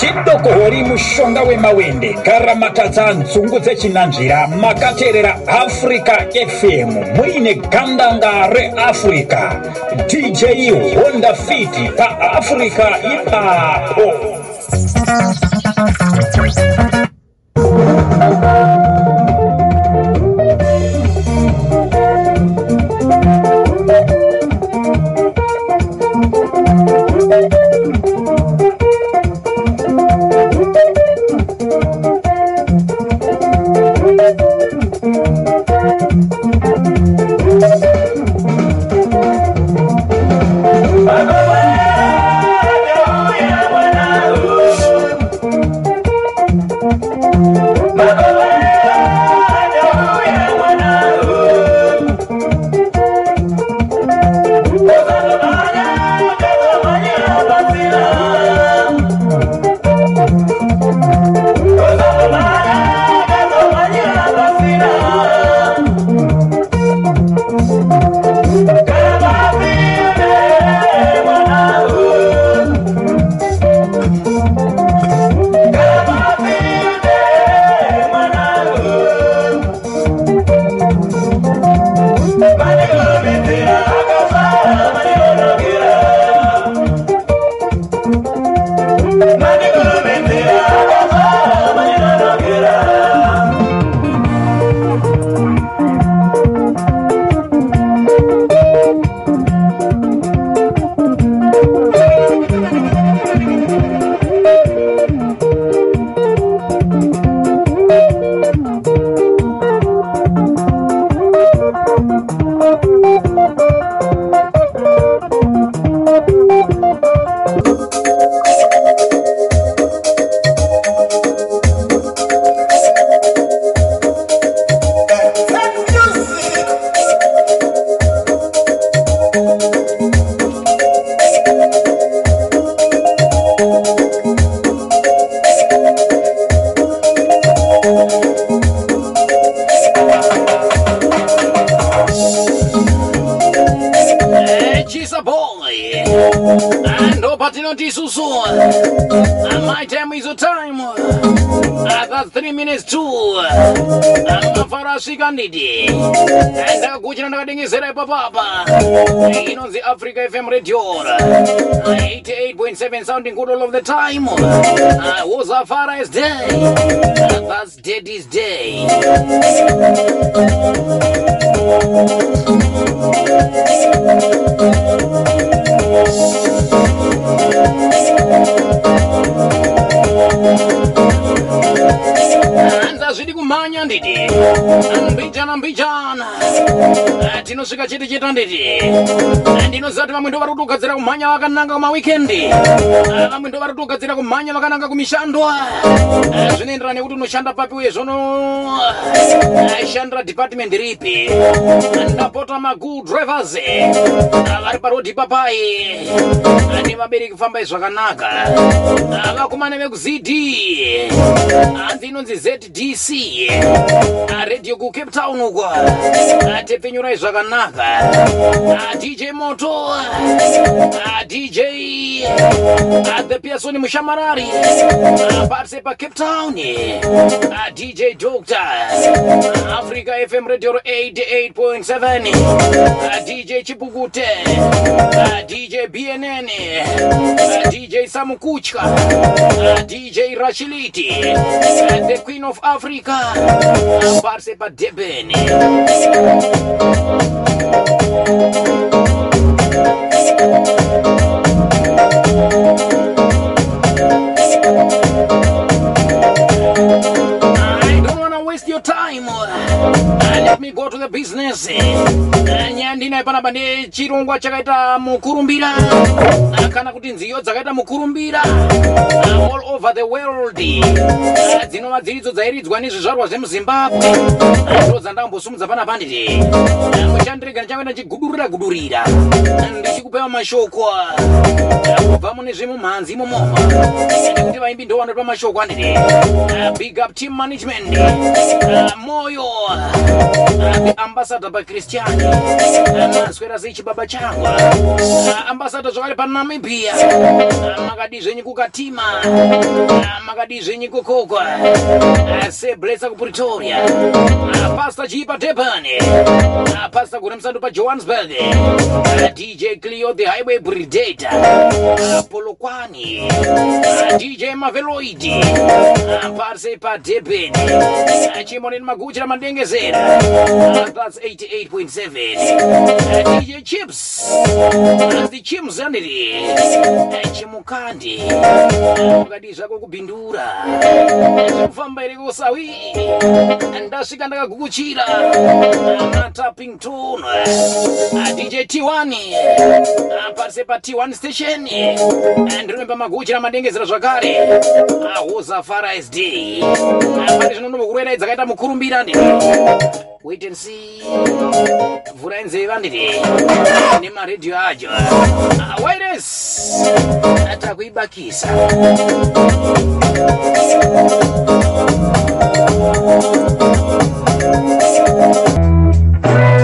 chidokohori mushonga wemawende. Garamatadza nzungu dzechinanzvira makateerera africa fm muine gandanga reafrica. Dj honda fiti paafrica ipapo money Ando patinoti susu. And my time is a time. I got three minutes to. Mafara sikandidi. And kuchina ndakadengezera ipapapa. Inonzi Africa FM Radio. 88.7 sounding good all of the time. Was Afara's day. That's Daddy's day. Thank zvidi kumhanya nditi mbijana mbijana. Ah, tinosvika chete cheta nditi ndinoziva kuti vamwe ndo vari kutogadzira kumhanya vakananga kumawikendi Ah, vamwe ndo vari kutogadzira kumhanya vakananga kumishando zvinoenderana nekuti unoshanda papi uye zvono. Shandira department ripi ndapota magoo drivers. Vari parodhi papai. Nevabereki kufambai zvakanaka. Vakomana vekuzd hanzi inonzi zdc Ah, radio kucape town uko. Ah, tepfenyurai zvakanaka. Ah, dj moto. Ah, dj Ah, the pearson mushamarari. Ah, parse pacape town. Ah, dj doctor. Ah, africa fm radio 88.7 Ah, dj chipukute Ah, dj bnn Ah, dj samukuchka Ah, dj rashiliti. Ah, the queen of africa Ah, parse padeben I don't wanna waste your time. Let me go to the business. Uh, nyandinayo panapa nechirongwa chakaita mukurumbira. Kana kuti nziyo dzakaita mukurumbira. All over the world. Dzinova dziridzo dzairidzwa nezvizvarwa zvemuzimbabwe. Ndo dzandambosumudza panapa nditi Mushandirega ndichangenda ndichigudurira gudurira ndichikupewa mashoko kubva mune zvemumhanzi imomo nekuti vaimbi ndo vanopa mashoko anditi Uh, big up team management. Moyo. Ambassador pakristiani maswera sei chibaba changu Uh, ambassador tinobata zvakare panamibhia Ah, makadi zvenyu kukatima. Ah, makadi zvenyu kukokwa. Seblesa kupretoria pasta chii padurban Ah, pasta gure musandu pajohannesburg Ah, dj cleo the highway predator Ah, polokwani dj maveloidi Ah, parse padurban Ah, chimoneni maguchira madengezera Ah, that's 88.7 Ah, dj chips kuti chimuzanirisi chimukandi ukati zvako kubhindura kufamba here kosawi ndasvika ndakagukuchira matapington dj t1 parise pa t1 station ndinoimba magukuchira madengezera zvakare hozafara pane zvino dzakaita mukurumbira ndi wait and see. Vhurai nzeve vandiri nemaredhiyo acho wires takuibakisa rega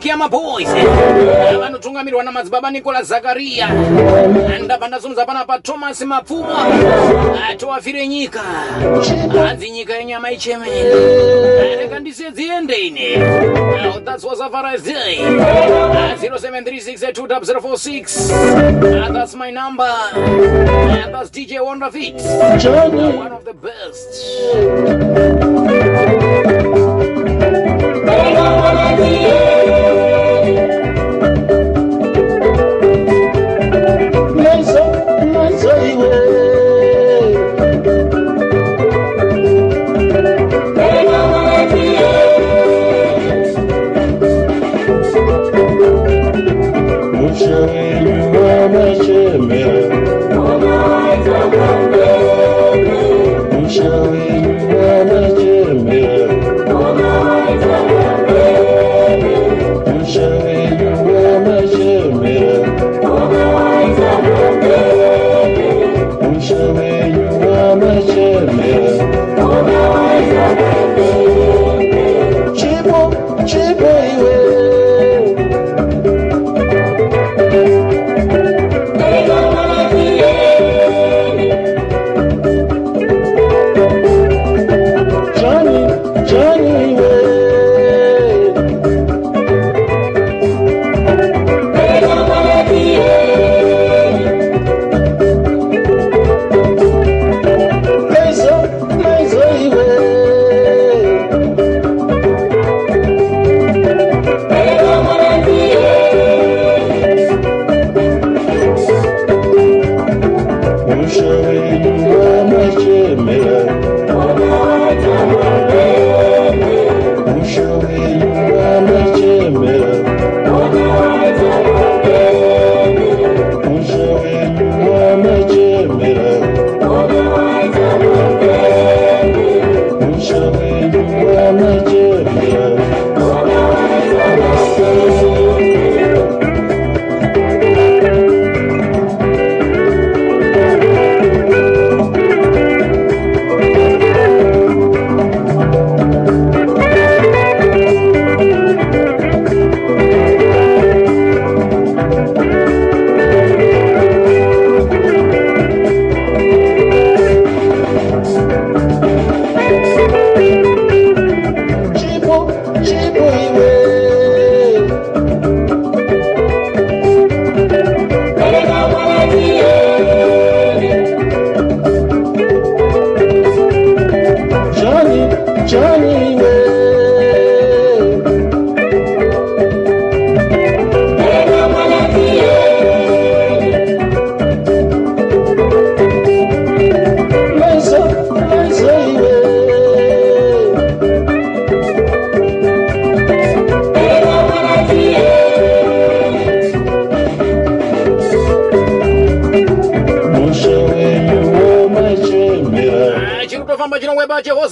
vekiyama boys vanotungamirwa namadzibaba nikola zakariya ndabva ndasumudza pana pa thomas mapfumwa tovafire nyika. Hanzi nyika yenyama ichemene rega ndise dziende ine. That's was a Father's day 07362046 that's my number. And that's dj wonderfit one of the best Hashem, Hashem, Hashem.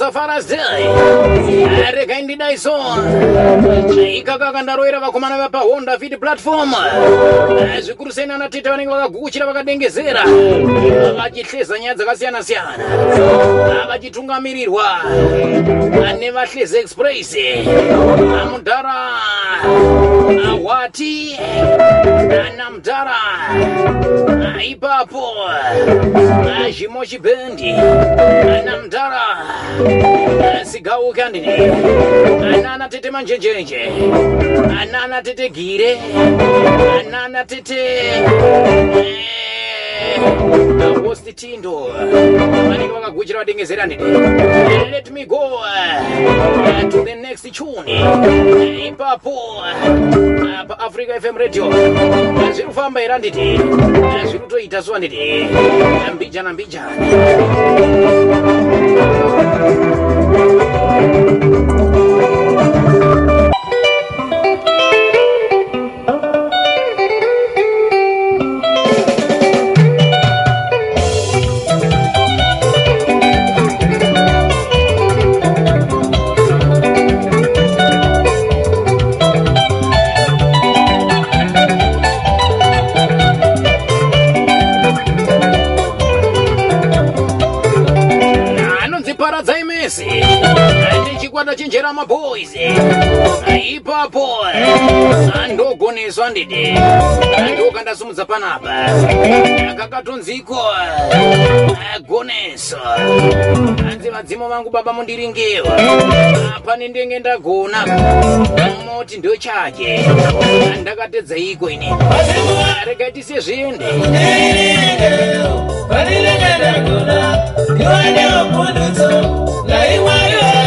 Jehozafaras day regai ndidaiso ikaka kandaroera vakomana vapahonda fit platform. Zvikuru sei nana tete vanenge vakagukuchira vakadengezera. Vachihleza nyaya dzakasiyana-siyana. Vachitungamirirwa nevahlezi express. Mudhara wati namdhara ipapo zvimochi bendi namdhara sigauke andini nana tete manjenjenje nana tete gire nana tete hosti tindo vanenge vakaguchira vadengezera ndini let me go uh, to the next tune. Ipapo uh, paafrica fm radio. Zviri kufamba here anditi? Zviri kutoita so anditi? Mbijana mbijana chenjera maboys ipapo andogoneswa ndidi. Ndokandasumudza panapa. Kakatonziko goneso. Anzi vadzimo vangu baba mundiringewa pane ndenge ndagona. Moti ndo chake ndakatedza iko ini regai sezviende kushora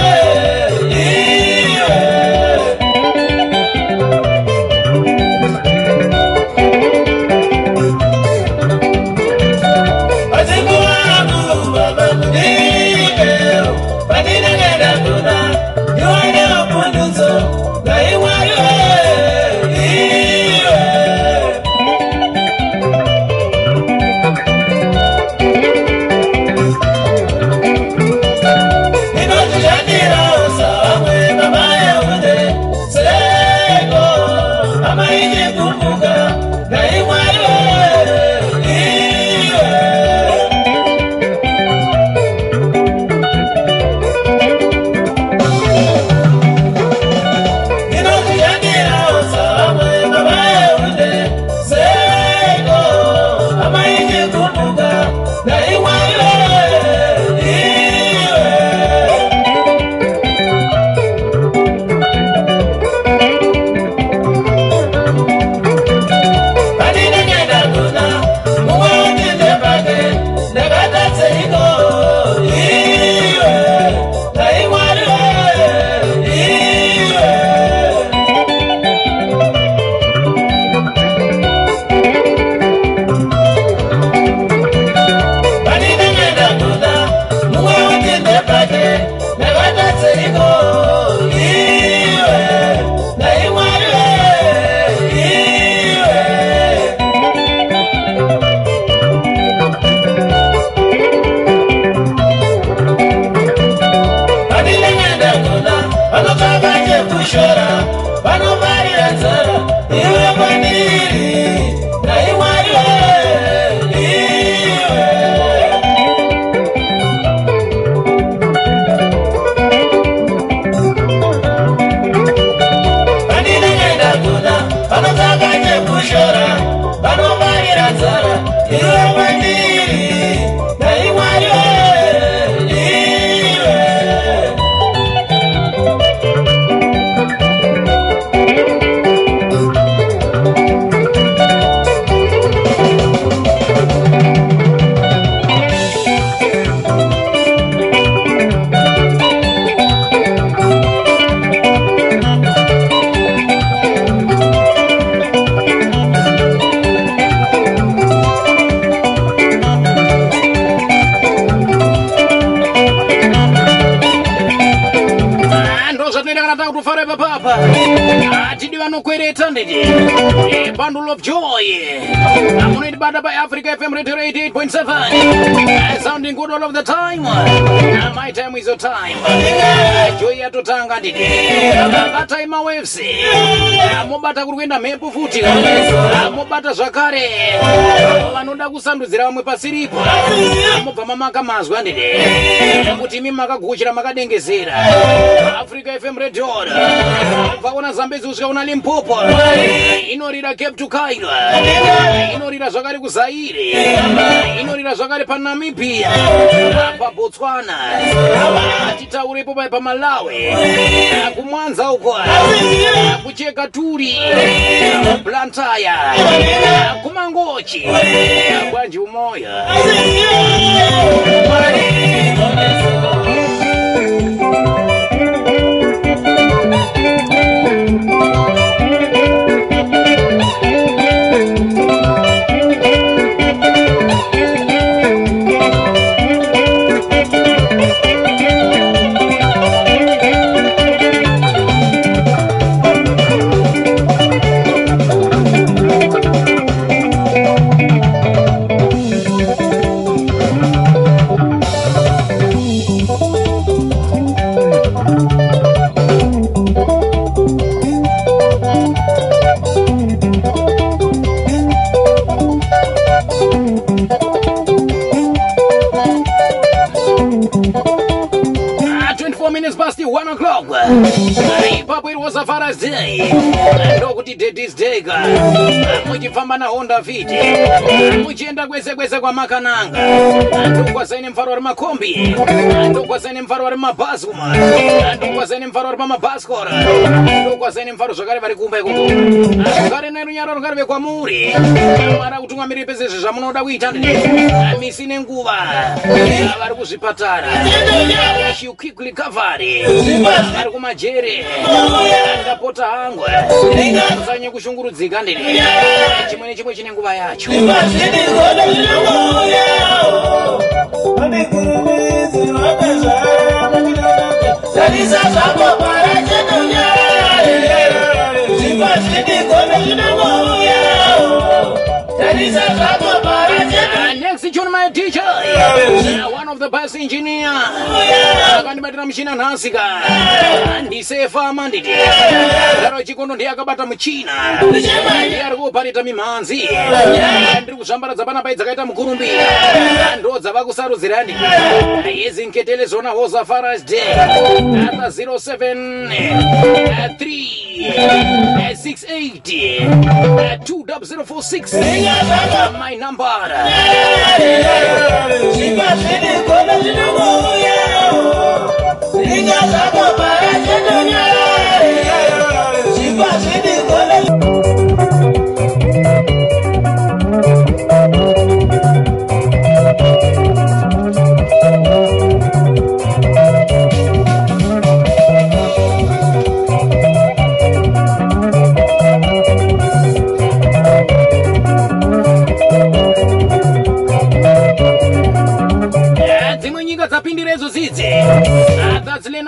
vanokwereta nditi Eh, bundle of joy. Amunoitibata paafrica fm radio 88.7 Eh, sounding good all of the time. Ah, my time is your time. Joy yatotanga nditi batai mawaves Ah, mobata kuri kuenda mhepo futi. Ah, mobata zvakare. Vanoda kusandudzira vamwe pasiripo. Mobva mamaka mazwa nditi kuti imi makagukuchira makadengezera. Africa fm mobva kuna zambezi kusvika kuna limpopo. Inorira cape to cairo inorira zvakare kuzaire. Inorira zvakare panamibhia pabotswana titaurepo pai pamalawi. Kumwanza uko. Kucheka turi. Blantaya kumangochi. Kwanji umoya muchifamba na honda fit. Muchienda kwese kwese kwamakananga ndokwasaine mfaro wari makombi. Ndokwasaine mfaro wari mabhazi kuma ndokwasaine mfaro wari pamabhaskora ndokwasaine mfaro zvakare vari kumba ikoko. Zvakare nerunyaro rungari vekwamuri mara kutumwa miri pese izvi zvamunoda kuita misi nenguva. Vari kuzvipatara. Wish you quick recovery ari kumajere. Ndapota hangu usanye kushungurudzika ndini chimwe nechimwe chine nguva yacho. Tarisa zvako para chedunya Zvipa zvidigone zvinongouya Tarisa zvako Uh, next tune my teacher. Uh, one of the best engineer. Akandibatira muchina nhasika ndisefama nditi daro chikondo ndiye akabata muchina. Ndiye ari kuoparita mimhanzi ndiri kuzvambaradza pana pai dzakaita mukurumbira ndo dzava kusarudzira nditi yezi nketele zona hoza faras day ata 07 3 68 2046 my number Zvipa zvidigone zvinongouya Ringa zvako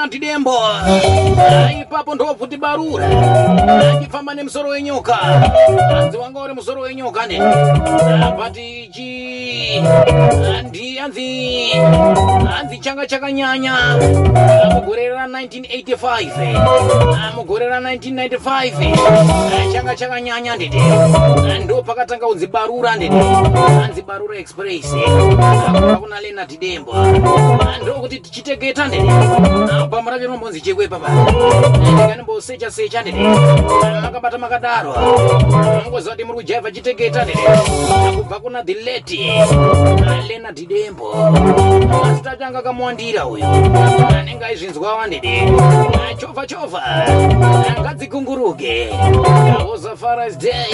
tidembo Ah, ipapo ndobvuti barura. Achifamba nemusoro wenyoka anzi wanga uri musoro wenyoka ne. But chi andi anzi anzi changa chakanyanya. Mugore ra 1985 Ah, mugore ra 1995 Ah, changa chakanyanya Ah, ndo pakatanga kunzi barura nditi anzi barura express. Kubva kuna lena tidembo ndokuti tichitegeta ndini pamura chinombonzi chekwe papa. Ndikanimboseka secha ndini makabata makadaro mangoziva kuti muri kujaivha chitegeta ndini kubva kuna the lady lena tidembo imbova asi tachanga kamuwandira uyo. Anenge aizvinzwa awandede chovha chovha angadzikunguruke awozafara's day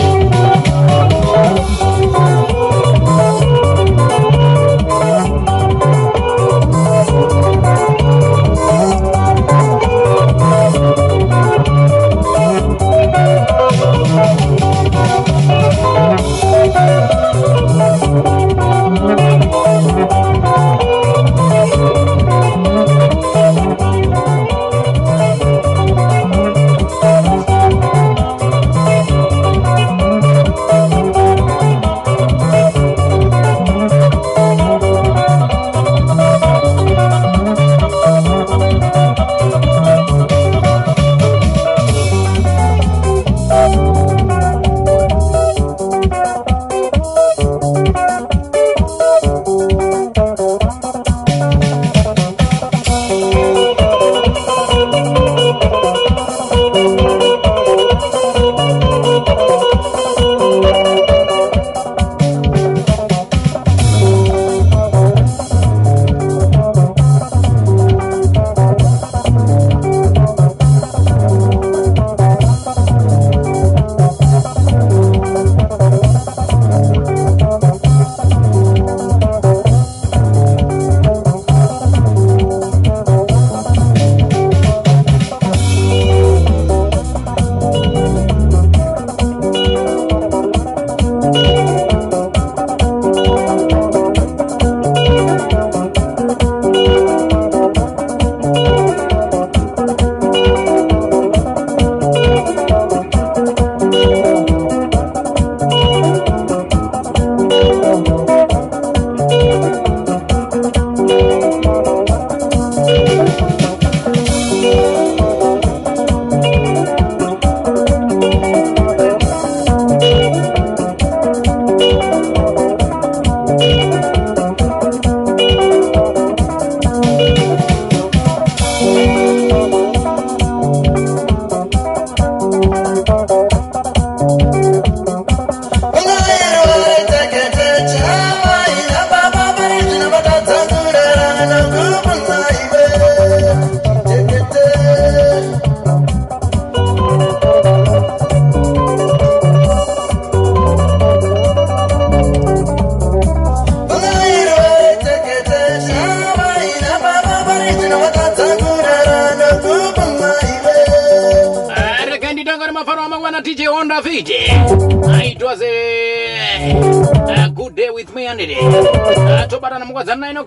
じゃないの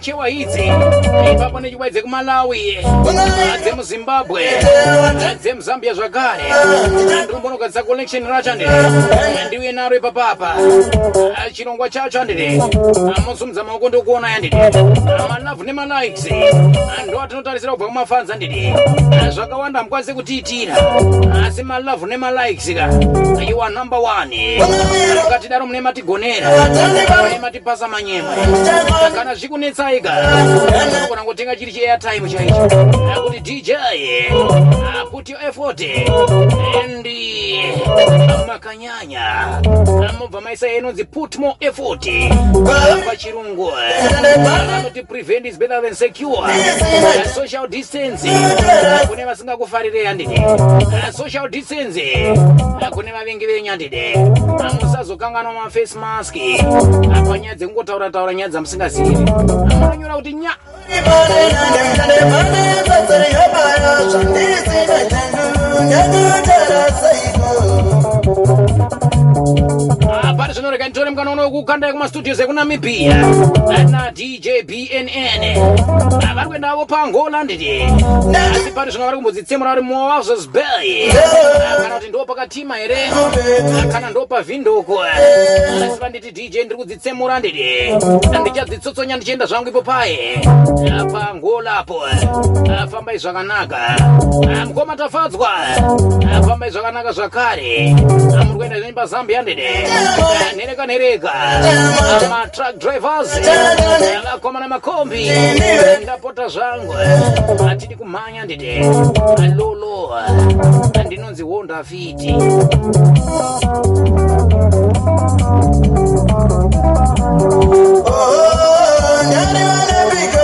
chewa idzi. Ipapo nechiwaidze kumalawi. Dzemuzimbabwe dzemuzambia zvakare. Ndirimbonogadzisa collection racho andidi ndiuye naro ipapapa. Chirongwa chacho andidi musumudza maoko ndokuona yandidi malavhu nemalikes. Ndo atinotarisira kubva kumafanzi andidi zvakawanda hamukwanisi kutiitira. Asi malavhu nemalikes ka. Are number one. Mukatidaro mune matigonera. Mune matipasa manyemwe. Kana zvikunetsai ka unogona kutenga chiri cheairtime chaicho. Kuti dj your effort and makanyanya mobva maisa inonzi put more effort pachirungu anoti prevent is better than secure. Social distance. Kune vasingakufarirei handidi social distance. Kune vavengi venyu handidi musazokanganwa maface mask panyaya dzekungotaura taura nyaya dzamusingazivi anyura kuti nya Thank you. Pari zvinorega nditore mukana uno wekukandai kumastudios ekunamibhiya. Na dj bnn vari kuendavo pangola ndidi asi pari zvino vari kumbodzitsemura vari mowazos bay kana kuti ndo pakatima here? Kana ndo pavhindoko asi vanditi dj ndiri kudzitsemura ndidi ndichadzitsotsonya ndichienda zvangu ipo paye. Pangolapo fambai zvakanaka. Mukoma tafadzwa. Fambai zvakanaka zvakare muri kuenda zvenyu pazambia ndidi nereka nereka matruck drivers vakoma namakombi ndapota zvangu atidi kumhanya ndidi lolo ndinonzi honda fiti Nyani wanapika